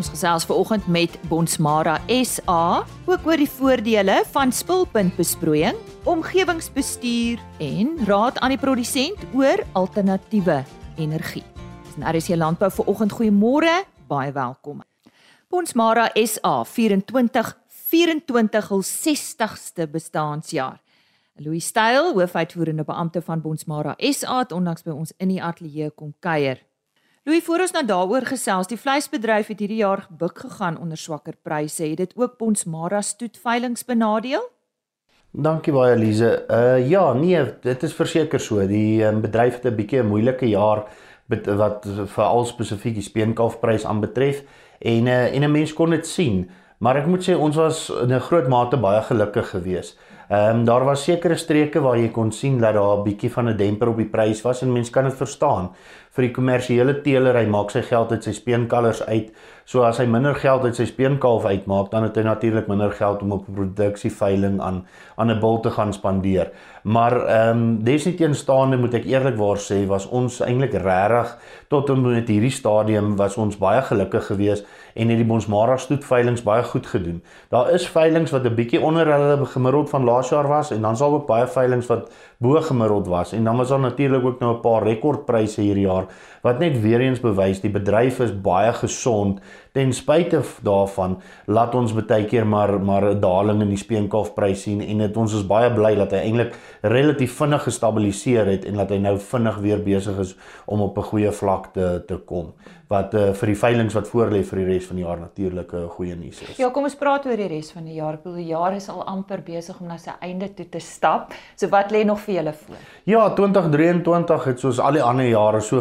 Ons gesels veraloggend met Bonsmara SA ook oor die voordele van spulpuntbesproeiing, omgewingsbestuur en raad aan die produsent oor alternatiewe energie. Dis 'n RC Landbou veraloggend goeiemôre, baie welkom. Bonsmara SA 24 24 hul 60ste bestaanjaar. Louis Styl, hoofuitvoerende beampte van Bonsmara SA, het onlangs by ons in die ateljee kom kuier. Louis, voor ons nou daaroor gesels, die vleisbedryf het hierdie jaar gebuk gegaan onder swakker pryse. Het dit ook Bonsmara stoetveilings benadeel? Dankie baie Elise. Uh ja, nee, dit is verseker so. Die um, bedryf het 'n bietjie 'n moeilike jaar wat veral spesifiek die speenkalfprys aanbetref en uh, en 'n mens kon dit sien. Maar ek moet sê ons was in 'n groot mate baie gelukkig geweest. Ehm um, daar was sekere streke waar jy kon sien dat daar 'n bietjie van 'n demper op die prys was en mense kan dit verstaan. Vir die kommersiële teeler, hy maak sy geld uit sy speenkalvers uit. So as hy minder geld uit sy speenkalf uitmaak, dan het hy natuurlik minder geld om op 'n produksieveiling aan aan 'n bul te gaan spandeer. Maar ehm um, desnieteenstaande moet ek eerlikwaar sê, was ons eintlik regtig tot en met hierdie stadium was ons baie gelukkig geweest en het die Bonsmara stoetveilings baie goed gedoen. Daar is veilings wat 'n bietjie onder hulle gemiddeld van laas jaar was en dan sal ook baie veilings wat bo gemiddeld was. En dan was daar natuurlik ook nou 'n paar rekordpryse hierdie jaar wat net weer eens bewys die bedryf is baie gesond ten spyte daarvan laat ons baie keer maar maar 'n daling in die speenkalfprys sien en dit ons is baie bly dat hy eintlik relatief vinnig gestabiliseer het en dat hy nou vinnig weer besig is om op 'n goeie vlak te te kom wat uh, vir die veilinge wat voorlê vir die res van die jaar natuurlik 'n uh, goeie nuus is. Ja, kom ons praat oor die res van die jaar. Ek bedoel die jaar is al amper besig om na sy einde toe te stap. So wat lê nog vir julle voor? Ja, 2023 het soos al die ander jare so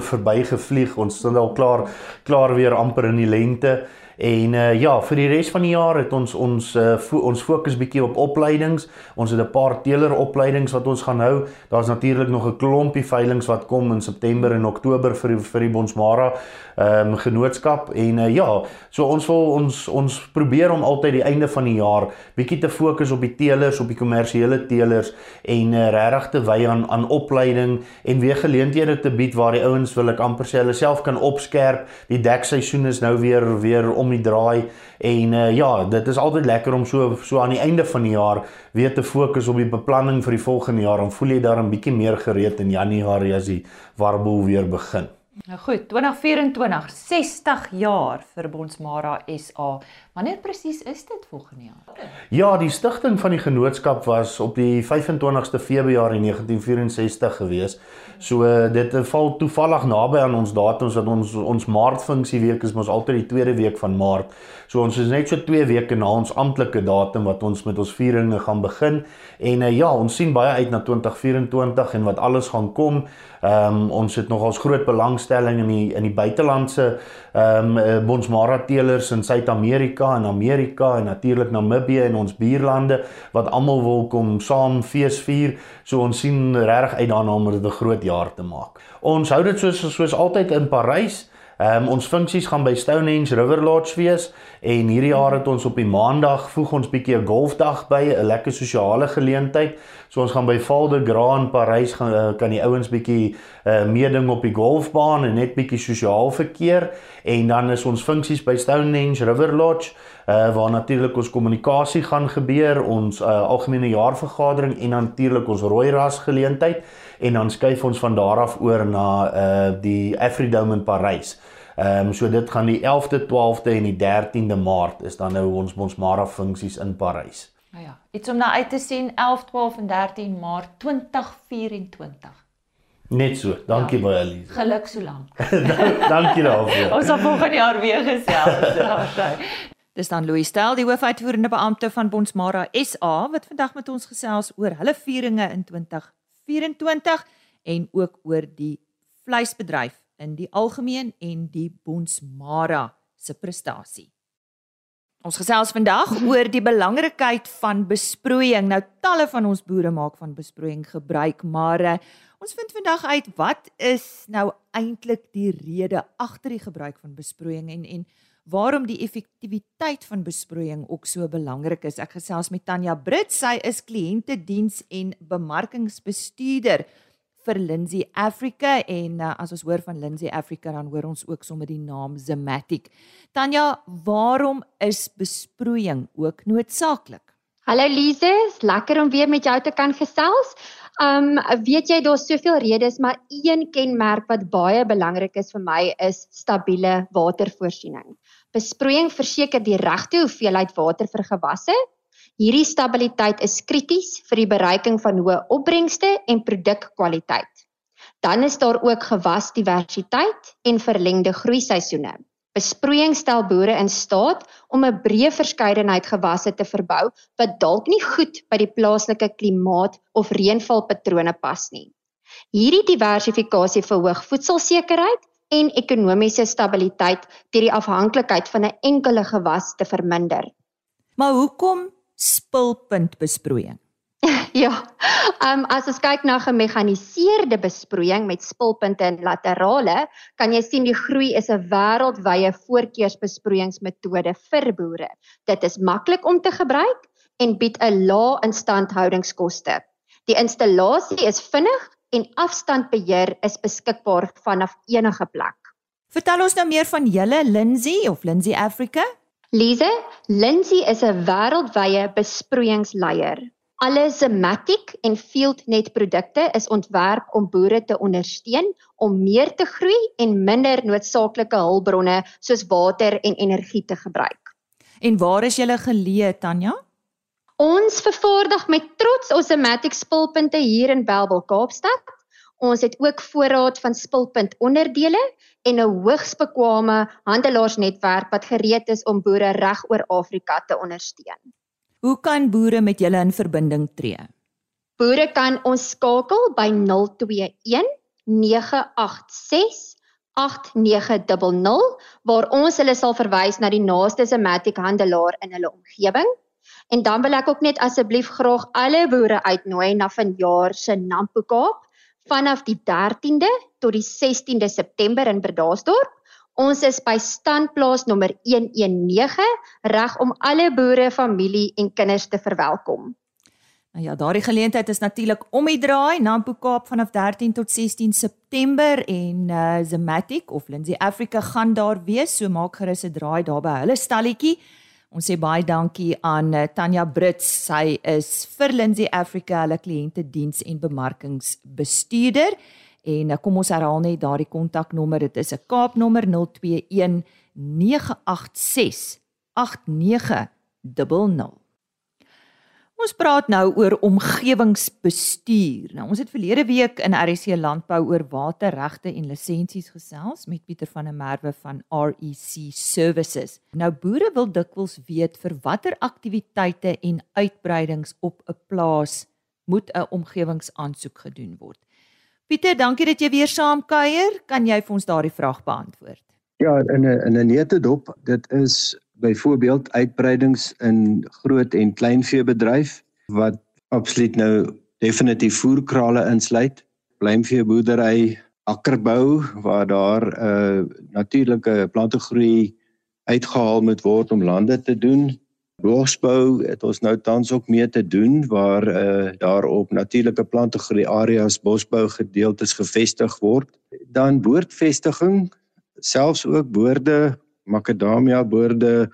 verbygevlieg. Ons sit al klaar klaar weer amper in die lente. En uh, ja, vir die res van die jaar het ons ons uh, fo ons fokus bietjie op opleidings. Ons het 'n paar teeleropleidings wat ons gaan hou. Daar's natuurlik nog 'n klompie veilinge wat kom in September en Oktober vir die, vir die Bonsmara ehm um, genootskap en uh, ja, so ons wil ons ons probeer om altyd die einde van die jaar bietjie te fokus op die teelers, op die kommersiële teelers en uh, regtig te wy aan aan opleiding en weer geleenthede te bied waar die ouens wil ek amper sê hulle self kan opskerp. Die dekseisoen is nou weer weer om die draai en uh, ja, dit is altyd lekker om so so aan die einde van die jaar weer te fokus op die beplanning vir die volgende jaar. Dan voel jy daar 'n bietjie meer gereed in Januarie as die warboel weer begin. Nou goed, 2024, 60 jaar vir Bonsmara SA. Wanneer presies is dit volgende jaar? Ja, die stigting van die genootskap was op die 25ste Februarie 1964 gewees. So dit val toevallig naby aan ons datums dat ons ons Maart funksieweek is mos altyd die tweede week van Maart. So ons is net so 2 weke na ons amptelike datum wat ons met ons vieringe gaan begin. En uh, ja, ons sien baie uit na 2024 en wat alles gaan kom. Ehm um, ons het nogals groot belangstelling in die in die buitelandse ehm um, Bonsmara teelers in Suid-Amerika en Amerika en natuurlik Namibië en ons buurlande wat almal wil kom saam fees vier. So ons sien regtig uit daarna om dit 'n groot jaar te maak. Ons hou dit soos soos altyd in Parys. Ehm um, ons funksies gaan by Stonehenge River Lodge wees en hierdie jaar het ons op die maandag voeg ons bietjie 'n golfdag by, 'n lekker sosiale geleentheid. So ons gaan by Val de Grand Parys gaan uh, kan die ouens bietjie uh, meeding op die golfbaan en net bietjie sosiaal verkeer en dan is ons funksies by Stonehenge River Lodge uh, waar natuurlik ons kommunikasie gaan gebeur, ons uh, algemene jaarvergadering en natuurlik ons rooi ras geleentheid en dan skuif ons van daar af oor na uh die Afridome in Parys. Ehm um, so dit gaan die 11de, 12de en die 13de Maart is dan nou ons Bonsmara funksies in Parys. Nou ja, iets om na uit te sien 11, 12 en 13 Maart 2024. Net so. Dankie ja. baie Elise. Geluk so lank. dankie daarvoor. ons sal volgende jaar weer gesels. Dis dan Louis Stel, die hoofuitvoerende beampte van Bonsmara SA wat vandag met ons gesels oor hulle vieringe in 2024 en ook oor die vleisbedryf in die algemeen en die Bonsmara se prestasie. Ons gesels vandag oor die belangrikheid van besproeiing. Nou talle van ons boere maak van besproeiing gebruik, maar uh, ons vind vandag uit wat is nou eintlik die rede agter die gebruik van besproeiing en en waarom die effektiwiteit van besproeiing ook so belangrik is. Ek gesels met Tanya Brits, sy is kliëntediens en bemarkingsbestuurder vir Lindsay Africa en uh, as ons hoor van Lindsay Africa dan hoor ons ook sommer die naam Zematic. Tanya, waarom is besproeiing ook noodsaaklik? Hallo Lise, lekker om weer met jou te kan gesels. Um weet jy daar's soveel redes, maar een kenmerk wat baie belangrik is vir my is stabiele watervoorsiening. Besproeiing verseker die regte hoeveelheid water vir gewasse Hierdie stabiliteit is krities vir die bereiking van hoë opbrengste en produkkwaliteit. Dan is daar ook gewasdiversiteit en verlengde groeiseisoene. Besproeiing stel boere in staat om 'n breë verskeidenheid gewasse te verbou wat dalk nie goed by die plaaslike klimaat of reënvalpatrone pas nie. Hierdie diversifikasie verhoog voedselsekerheid en ekonomiese stabiliteit deur die afhanklikheid van 'n enkele gewas te verminder. Maar hoekom spulpunt besproeiing? ja. Ehm um, as ons kyk na gemekaniseerde besproeiing met spulpunte en laterale, kan jy sien die groei is 'n wêreldwye voorkeursbesproeiingsmetode vir boere. Dit is maklik om te gebruik en bied 'n lae instandhoudingskoste. Die installasie is vinnig en afstandbeheer is beskikbaar vanaf enige plek. Vertel ons nou meer van julle Lindsay of Lindsay Africa? Lise, Lindsay is 'n wêreldwye besproeiingsleier. Alle Zematic en FieldNet produkte is ontwerp om boere te ondersteun om meer te groei en minder noodsaaklike hulpbronne soos water en energie te gebruik. En waar is julle geleë, Tanya? Ons vervaardig met trots ons Zematic spulpunte hier in Bellville, Kaapstad. Ons het ook voorraad van spulpunt onderdele en 'n hoogs bekwame handelaarsnetwerk wat gereed is om boere reg oor Afrika te ondersteun. Hoe kan boere met julle in verbinding tree? Boere kan ons skakel by 021 986 8900 waar ons hulle sal verwys na die naaste Zematic handelaar in hulle omgewing. En dan wil ek ook net asseblief graag alle boere uitnooi na vanjaar se Nampo Kaap vanaf die 13de tot die 16de September in Bredasdorp. Ons is by standplaas nommer 119 reg om alle boere, familie en kinders te verwelkom. Nou ja, daardie geleentheid is natuurlik om die draai Nampo Kaap vanaf 13 tot 16 September en uh Zematic of Lindsay Africa gaan daar wees, so maak gerus 'n draai daar by hulle stalletjie. Ons sê baie dankie aan uh, Tanya Brits. Sy is vir Lindsay Africa hulle kliëntediens en bemarkingsbestuurder. En uh, kom ons herhaal net daardie kontaknommer. Dit is 'n Kaapnommer 021 986 8900. Ons praat nou oor omgewingsbestuur. Nou ons het verlede week in RC Landbou oor waterregte en lisensies gesels met Pieter van der Merwe van REC Services. Nou boere wil dikwels weet vir watter aktiwiteite en uitbreidings op 'n plaas moet 'n omgewingsaansoek gedoen word. Pieter, dankie dat jy weer saam kuier. Kan jy vir ons daardie vraag beantwoord? Ja, in 'n in 'n neutedop, dit is byvoorbeeld uitbreidings in groot en kleinveebedryf wat absoluut nou definitief voerkrale insluit, pluimveeboerdery, akkerbou waar daar 'n uh, natuurlike plantegroei uitgehaal moet word om lande te doen. Bosbou het ons nou tans ook mee te doen waar uh, daar op natuurlike plantegroei areas bosbou gedeeltes gevestig word. Dan boordvestiging, selfs ook boorde makadamia boorde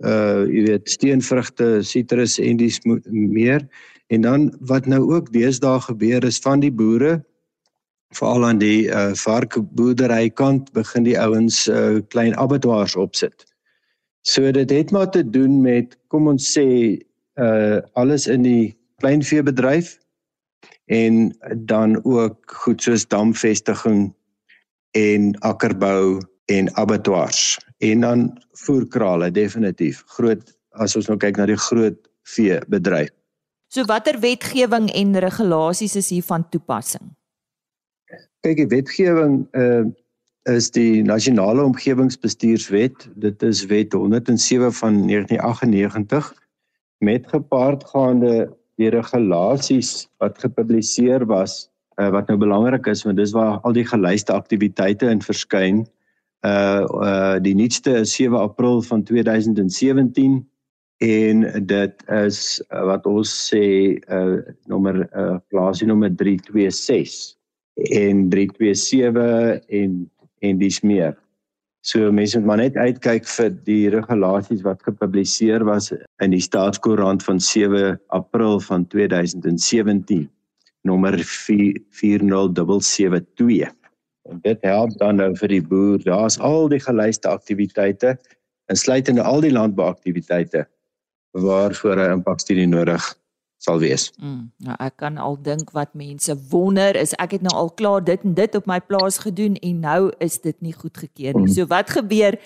uh jy weet steenvrugte, sitrus en dis meer. En dan wat nou ook deesdae gebeur is van die boere veral aan die uh varkboerdery kant begin die ouens uh klein abattoirs opsit. So dit het maar te doen met kom ons sê uh alles in die kleinveebedryf en dan ook goed soos damvestiging en akkerbou en abattoirs en dan voerkrale definitief groot as ons nou kyk na die groot vee bedryf. So watter wetgewing en regulasies is hier van toepassing? Kyk, die wetgewing uh is die nasionale omgewingsbestuurswet. Dit is wet 107 van 1998 met gepaardgaande die regulasies wat gepubliseer was uh, wat nou belangrik is want dis waar al die gelyste aktiwiteite in verskyn uh uh die nuutste is 7 April van 2017 en dit is uh, wat ons sê uh nommer uh plaasie nommer 326 en 327 en en dis meer. So mense moet maar net uitkyk vir die regulasies wat gepubliseer was in die staatskoerant van 7 April van 2017 nommer 40772. En dit help dan nou vir die boer. Daar's al die gelyste aktiwiteite insluitende al die landbouaktiwiteite waarvoor 'n impakstudie nodig sal wees. Mm, nou ek kan al dink wat mense wonder is ek het nou al klaar dit en dit op my plaas gedoen en nou is dit nie goedgekeur nie. Mm. So wat gebeur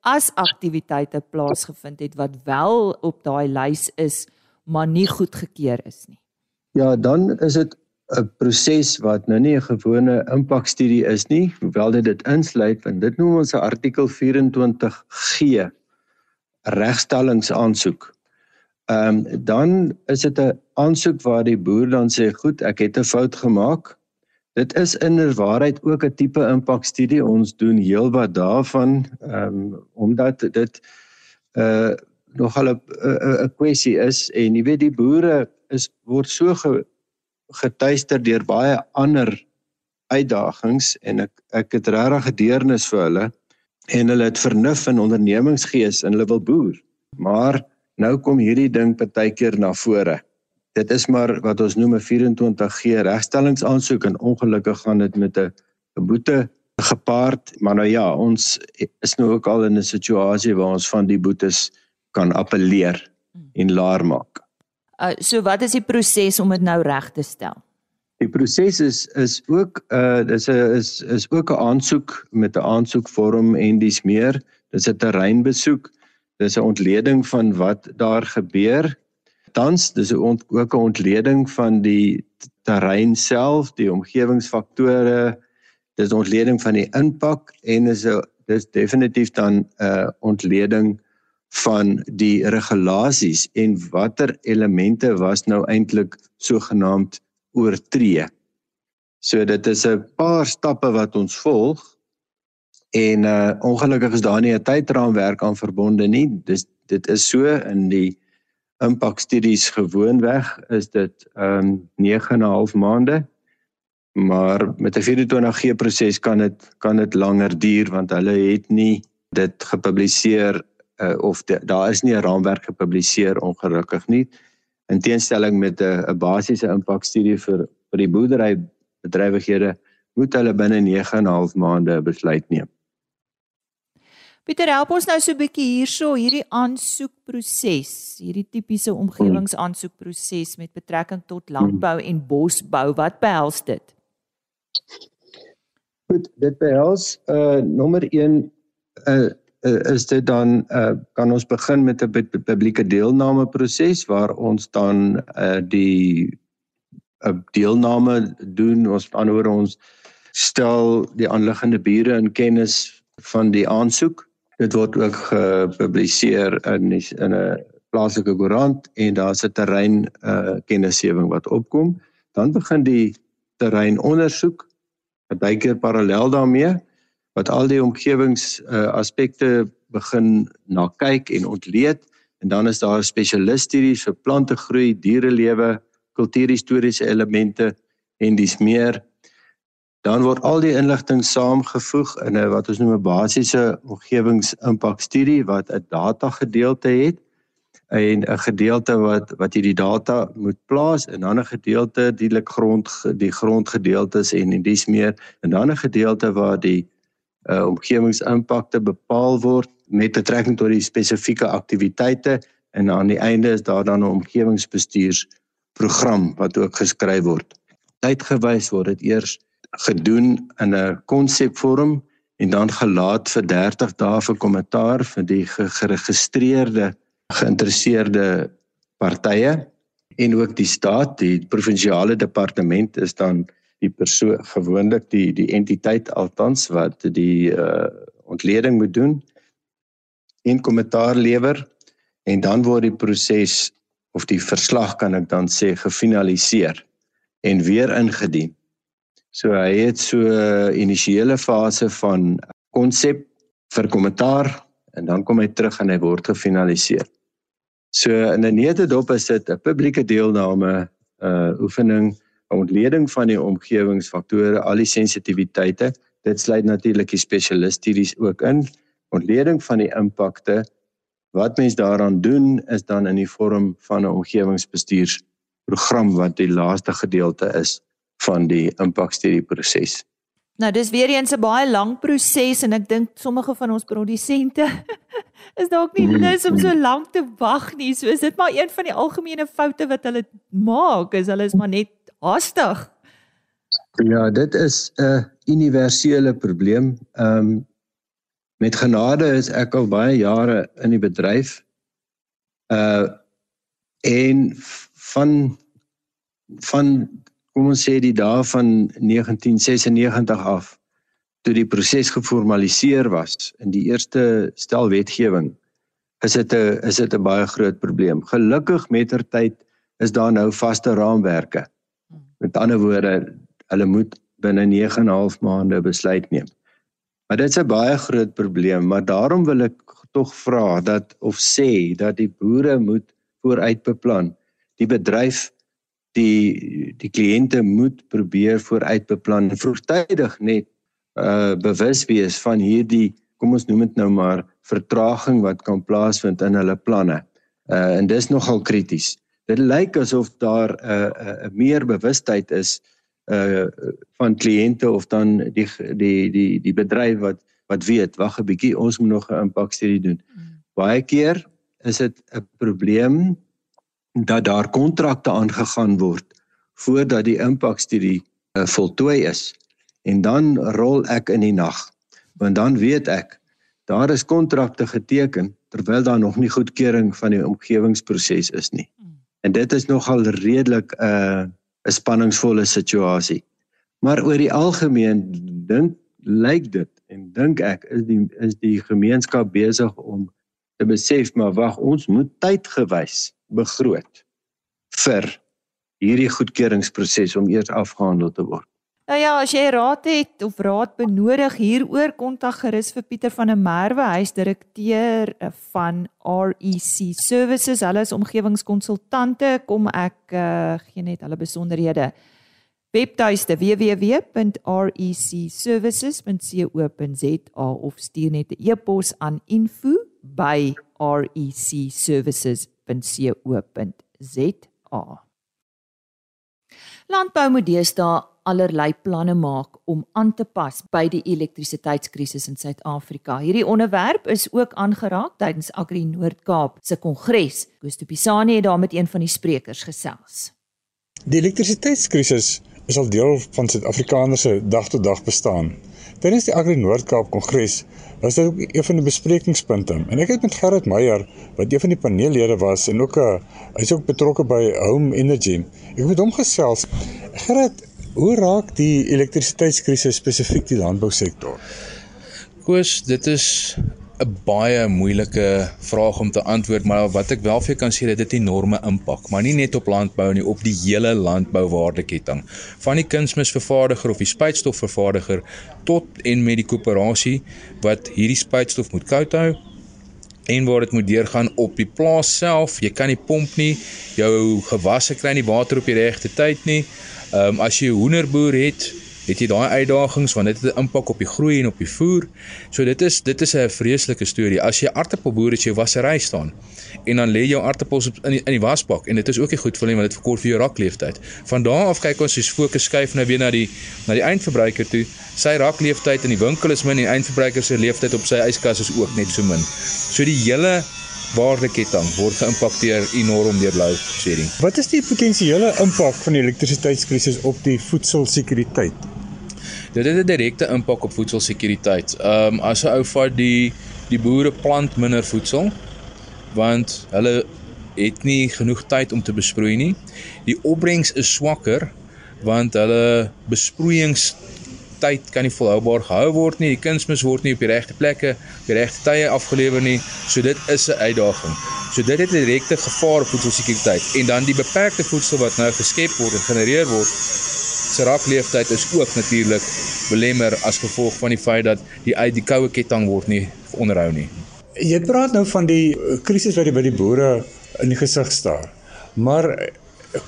as aktiwiteite plaasgevind het wat wel op daai lys is maar nie goedgekeur is nie? Ja, dan is dit 'n proses wat nou nie 'n gewone impakstudie is nie, hoewel dit dit insluit want dit noem ons 'n artikel 24G regstellingsaansoek. Ehm um, dan is dit 'n aansoek waar die boer dan sê goed, ek het 'n fout gemaak. Dit is inderwaarheid ook 'n tipe impakstudie. Ons doen heelwat daarvan ehm um, omdat dit 'n uh, nogal 'n 'n kwessie is en jy weet die boere is word so ge, getuister deur baie ander uitdagings en ek ek het regtig gedeernis vir hulle en hulle het vernuf en ondernemingsgees en hulle wil boer. Maar Nou kom hierdie ding partykeer na vore. Dit is maar wat ons noem 'n 24G regstellingsaansoek en ongelukkig gaan dit met 'n boete gepaard, maar nou ja, ons is nou ook al in 'n situasie waar ons van die boetes kan appeleer en laer maak. Uh, so wat is die proses om dit nou reg te stel? Die proses is is ook uh dis 'n is is ook 'n aansoek met 'n aansoekvorm en dis meer. Dis 'n terreinbesoek dis 'n ontleding van wat daar gebeur. Tans dis 'n ont, ook 'n ontleding van die terrein self, die omgewingsfaktore, dis 'n ontleding van die impak en is 'n dis definitief dan 'n uh, ontleding van die regulasies en watter elemente was nou eintlik sogenaamd oortree. So dit is 'n paar stappe wat ons volg En uh ongelukkig is daar nie 'n tydraamwerk aan verbonde nie. Dis dit is so in die impakstudies gewoonweg is dit um 9 en 'n half maande. Maar met 'n 24G proses kan dit kan dit langer duur want hulle het nie dit gepubliseer uh, of de, daar is nie 'n raamwerk gepubliseer ongelukkig nie. In teenstelling met 'n 'n basiese impakstudie vir vir die boerdery bedrywighede moet hulle binne 9 en 'n half maande besluit neem. Pieter, help ons nou so 'n bietjie hierso hierdie aansoekproses, hierdie tipiese omgewingsaansoekproses met betrekking tot landbou en bosbou. Wat behels dit? Goed, dit behels uh nommer 1 uh, uh is dit dan uh kan ons begin met 'n publieke deelname proses waar ons dan uh die 'n uh, deelname doen. Ons anderwoorde ons stel die aanliggende bure in kennis van die aansoek Dit word ook gepubliseer in die, in 'n plaaslike koerant en daar's 'n terrein uh kennisgewing wat opkom. Dan begin die terrein ondersoek bykeer parallel daarmee wat al die omgewings uh aspekte begin na kyk en ontleed. En dan is daar spesialiststudies vir plante groei, dierelewe, kultuurhistoriese elemente en dis meer. Dan word al die inligting saamgevoeg in 'n wat ons noem 'n basiese omgewingsimpakstudie wat 'n data gedeelte het en 'n gedeelte wat wat jy die data moet plaas en dan 'n gedeelte dielik grond die grondgedeeltes en en dis meer. En dan 'n gedeelte waar die uh, omgewingsimpakte bepaal word met betrekking tot die spesifieke aktiwiteite en aan die einde is daar dan 'n omgewingsbestuursprogram wat ook geskryf word. Tydgewys word dit eers gedoen in 'n konsepvorm en dan gelaat vir 30 dae vir kommentaar vir die geregistreerde geïnteresseerde partye en ook die staat, die provinsiale departement is dan die persoon gewoonlik die die entiteit altans wat die uh, ontleding moet doen en kommentaar lewer en dan word die proses of die verslag kan ek dan sê gefinaliseer en weer ingedien So hy het so 'n initiële fase van konsep vir kommentaar en dan kom hy terug en hy word gefinaliseer. So in 'n netedop is dit 'n publieke deelname uh oefening, ontleding van die omgewingsfaktore, al die sensitiwiteite. Dit sluit natuurlik die spesialistudies ook in. Ontleding van die impakte. Wat mens daaraan doen is dan in die vorm van 'n omgewingsbestuursprogram wat die laaste gedeelte is van die impakstudie proses. Nou dis weer eens 'n baie lang proses en ek dink sommige van ons produsente is dalk nie lus om so lank te wag nie. So is dit maar een van die algemene foute wat hulle maak, is hulle is maar net haastig. Ja, dit is 'n universele probleem. Ehm um, met genade is ek al baie jare in die bedryf. Uh en van van kom ons sê die dae van 1996 af toe die proses geformaliseer was in die eerste stel wetgewing is dit 'n is dit 'n baie groot probleem. Gelukkig mettertyd is daar nou vaste raamwerke. Met ander woorde, hulle moet binne 9 en 'n half maande besluit neem. Maar dit is 'n baie groot probleem, maar daarom wil ek tog vra dat of sê dat die boere moet vooruit beplan. Die bedryf die die kliënte moet probeer vooruitbeplan vroegtydig net uh bewus wees van hierdie kom ons noem dit nou maar vertraging wat kan plaasvind in hulle planne. Uh en dis nogal krities. Dit lyk asof daar 'n uh, 'n uh, uh, meer bewustheid is uh van kliënte of dan die die die die bedryf wat wat weet wag 'n bietjie ons moet nog 'n impakstudie doen. Mm. Baie keer is dit 'n probleem dat daar kontrakte aangegaan word voordat die impakstudie uh, voltooi is en dan rol ek in die nag want dan weet ek daar is kontrakte geteken terwyl daar nog nie goedkeuring van die omgewingsproses is nie en dit is nogal redelik 'n uh, 'n spanningsvolle situasie maar oor die algemeen dink lyk dit en dink ek is die is die gemeenskap besig om te besef maar wag ons moet tydgewys begroot vir hierdie goedkeuringsproses om eers afgehandel te word. Nou ja, as jy raad het of raad benodig hieroor kontak gerus vir Pieter van der Merwe, hy is direkteur van REC Services. Hulle is omgewingskonsultante. Kom ek uh, gee net hulle besonderhede. Webtuiste www.recservices.co.za of stuur net 'n e-pos aan info@recservices.co.za. Landbou moet deesdae allerlei planne maak om aan te pas by die elektrisiteitskrisis in Suid-Afrika. Hierdie onderwerp is ook aangeraak tydens Agri Noord-Kaap se kongres. Koos de Pisani het daar met een van die sprekers gesels. Die elektrisiteitskrisis is al deel van Suid-Afrikaners se dag-tot-dag bestaan. Tydens die Agri Noord-Kaap Kongres was dit ook een van die besprekingspunte. En ek het met Gerrit Meyer, wat een van die paneellede was en ook 'n uh, hy's ook betrokke by Home Energy. Ek het met hom gesels. Gerrit, hoe raak die elektrisiteitskrisis spesifiek die landbousektor? Koos, dit is 'n baie moeilike vraag om te antwoord, maar wat ek wel vir jou kan sê, dit het 'n enorme impak, maar nie net op landbou nie, op die hele landbouwaardeketting. Van die kunsmisvervaardiger of die spuitstofvervaardiger tot en met die koöperasie wat hierdie spuitstof moet koud hou en waar dit moet deurgaan op die plaas self. Jy kan nie pomp nie, jou gewasse kry nie water op die regte tyd nie. Ehm um, as jy 'n hoenderboer het, het jy daai uitdagings want dit het 'n impak op die groei en op die voer. So dit is dit is 'n vreeslike storie. As jy aartappelboer het, jy wassery staan en dan lê jou aartappels in die, in die wasbak en dit is ook nie goed vir hulle want dit verkort vir jou rakleeftyd. Van daar af kyk ons ons fokus skuif nou weer na die na die eindverbruiker toe. Sy rakleeftyd in die winkel is min en die eindverbruiker se leeftyd op sy yskas is ook net so min. So die hele waardeketting word geïmpakteer enorm deur load shedding. Wat is die potensiële impak van die elektrisiteitskrisis op die voedselsekuriteit? Dit het 'n direkte impak op voedselsekuriteit. Ehm um, as 'n ou vat die die boere plant minder voedsel want hulle het nie genoeg tyd om te besproei nie. Die opbrengs is swakker want hulle besproeiings tyd kan nie volhoubaar gehou word nie. Die kunsmis word nie op die regte plekke, op die regte tye afgelewer nie. So dit is 'n uitdaging. So dit het 'n direkte gevaar op voedselsekuriteit en dan die beperkte voedsel wat nou geskep word en genereer word se rakleeftyd is ook natuurlik belemmer as gevolg van die feit dat die uit die koue ketting word nie onderhou nie. Jy praat nou van die krisis wat by die boere in die gesig staar. Maar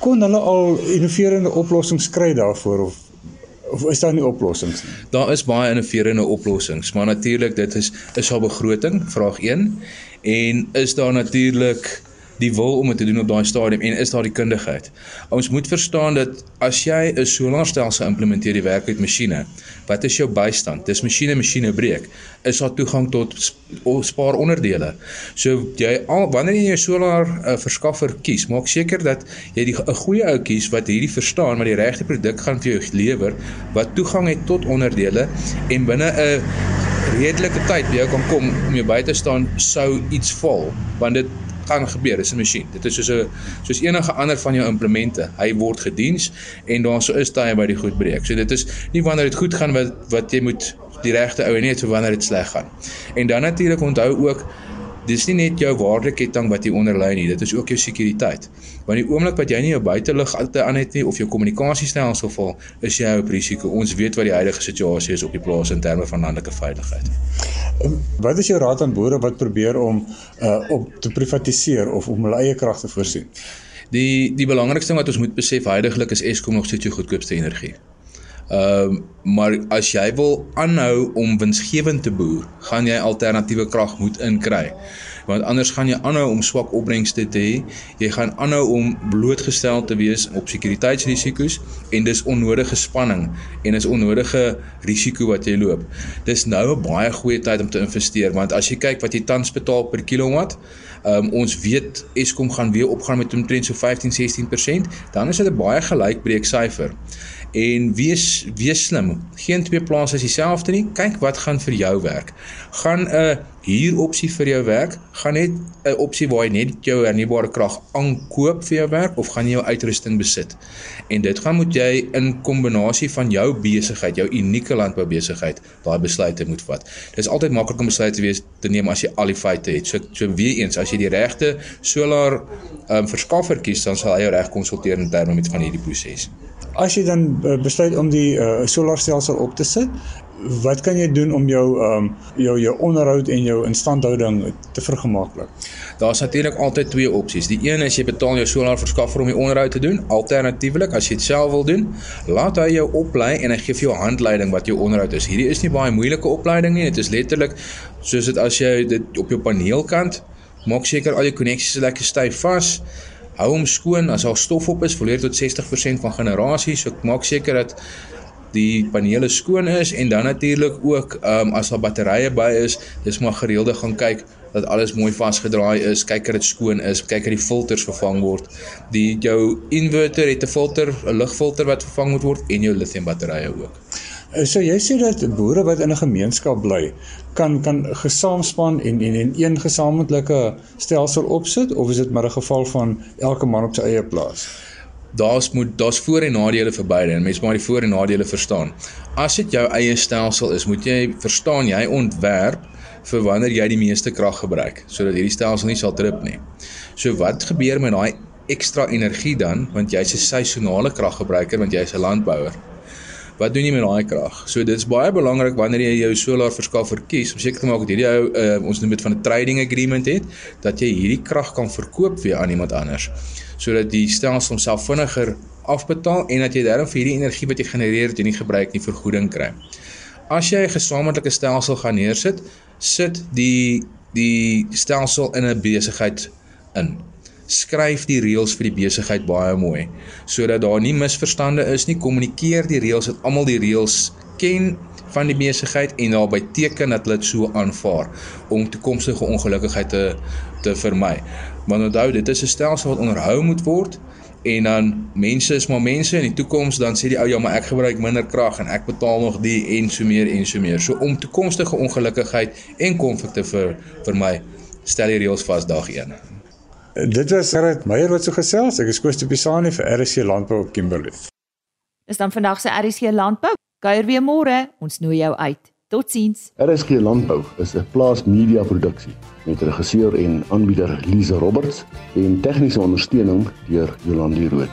kon hulle al innoverende oplossings kry daarvoor of of is daar nie oplossings nie? Daar is baie innoverende oplossings, maar natuurlik dit is is haar begroting, vraag 1 en is daar natuurlik die wil om dit te doen op daai stadium en is daar die kundigheid. Ons moet verstaan dat as jy 'n solarstelsel implementeer die werk met masjiene, wat is jou bystand? Dis masjiene masjiene breek. Is daar toegang tot spaar onderdele? So jy al wanneer jy 'n solar uh, verskaffer kies, maak seker dat jy 'n goeie ou kies wat hierdie verstaan, wat die regte produk gaan vir jou lewer, wat toegang het tot onderdele en binne 'n redelike tyd by jou kan kom om jou by te staan sou iets val want dit gaan gebeur, dis 'n masjien. Dit is soos 'n soos enige ander van jou implemente. Hy word gediens en dan so is daai by die goed breek. So dit is nie wanneer dit goed gaan wat wat jy moet die regte ou en nie so wanneer dit sleg gaan. En dan natuurlik onthou ook dis nie net jou waardeketting wat jy onderlei nie, dit is ook jou sekuriteit. Want die oomblik wat jy nie jou buitelug aan het nie of jou kommunikasiestelsel val, is jy op risiko. Ons weet wat die huidige situasie is op die plaas in terme van landelike veiligheid. Ehm, wat is jou raad aan boere wat probeer om uh op te privatiseer of om hulle eie krag te voorsien? Die die belangrikste ding wat ons moet besef heidaglik is Eskom nog steeds jou goedkoopste energie. Ehm uh, maar as jy wil aanhou om winsgewend te boer, gaan jy alternatiewe krag moet inkry. Want anders gaan jy aanhou om swak opbrengste te hê. Jy gaan aanhou om blootgestel te wees op sekuriteitsrisiko's en dis onnodige spanning en is onnodige risiko wat jy loop. Dis nou 'n baie goeie tyd om te investeer want as jy kyk wat jy tans betaal per kilowatt, um, ons weet Eskom gaan weer opgaan met omtrent so 15-16%, dan is dit 'n baie gelykbreek syfer en wees wees slim. Geen twee plase is dieselfde nie. Kyk wat gaan vir jou werk. Gaan 'n huuropsie vir jou werk? Gaan net 'n opsie waar jy net jou hernubare krag aankoop vir jou werk of gaan jy jou uitrusting besit? En dit gaan moet jy in kombinasie van jou besigheid, jou unieke landboubesigheid, daai besluite moet vat. Dit is altyd maklik om besluite te wees te neem as jy al die feite het. So so weer eens, as jy die regte solar um, verskaffer kies, dan sal hy jou reg konsulteer in terme met van hierdie proses. As jy dan uh, besluit om die uh, solarstelsel op te sit, wat kan jy doen om jou ehm um, jou jou onderhoud en jou instandhouding te vergemaklik? Daar's natuurlik altyd twee opsies. Die een is jy betaal jou solarverskaffer om die onderhoud te doen. Alternatiefelik, as jy dit self wil doen, laat hy jou oplei en hy gee vir jou handleiding wat jou onderhoud is. Hierdie is nie baie moeilike opleiding nie. Dit is letterlik soos dit as jy dit op jou paneelkant maak seker al jou koneksies lekker styf vas hou hom skoon as al stof op is volleer tot 60% van generasie so maak seker dat die panele skoon is en dan natuurlik ook um, as daar batterye by is dis maar gereelde gaan kyk dat alles mooi vasgedraai is kyk dat dit skoon is kyk dat die filters vervang word. Die jou inverter het 'n filter 'n lugfilter wat vervang moet word en jou lithium batterye ook so jy sê dat boere wat in 'n gemeenskap bly kan kan gesaamspan en en en een gesamentlike stelsel opsit of is dit maar 'n geval van elke man op sy eie plaas? Daar's moet daar's voor en nadele vir beide en mense moet die voor en nadele verstaan. As dit jou eie stelsel is, moet jy verstaan jy ontwerp vir wanneer jy die meeste krag gebruik sodat hierdie stelsel nie sal trip nie. So wat gebeur met daai ekstra energie dan want jy's 'n seisonale kraggebruiker want jy's 'n landbouer wat doen jy met daai krag? So dit is baie belangrik wanneer jy jou solar verskaffer kies om seker te maak dat hierdie ou uh, ons noem dit van 'n trading agreement het dat jy hierdie krag kan verkoop weer aan iemand anders sodat die stelsel homself vinniger afbetaal en dat jy daarom vir hierdie energie wat jy genereer het en nie gebruik nie vergoeding kry. As jy 'n gesamentlike stelsel gaan neersit, sit die die stelsel in 'n besigheid in skryf die reëls vir die besigheid baie mooi sodat daar nie misverstande is nie. Kommunikeer die reëls dat almal die reëls ken van die besigheid en daarby teken dat hulle dit so aanvaar om toekomstige ongelukkigheid te te vermy. Want onthou dit is 'n stelsel wat onderhou moet word en dan mense is maar mense in die toekoms dan sê die ou ja maar ek gebruik minder krag en ek betaal nog die en so meer en so meer. So om toekomstige ongelukkigheid en konflikte vir vir my stel die reëls vas dag 1 Dit was Gerrit Meyer wat so gesels. Ek is Koos de Pisani vir RC Landbou op Kimberley. Dis dan vandag se RC Landbou. Kuier weer môre. Ons nooi jou uit. Totsiens. RSG Landbou is 'n plaas media produksie met regisseur en aanbieder Lize Roberts en tegniese ondersteuning deur Jolande Rooi.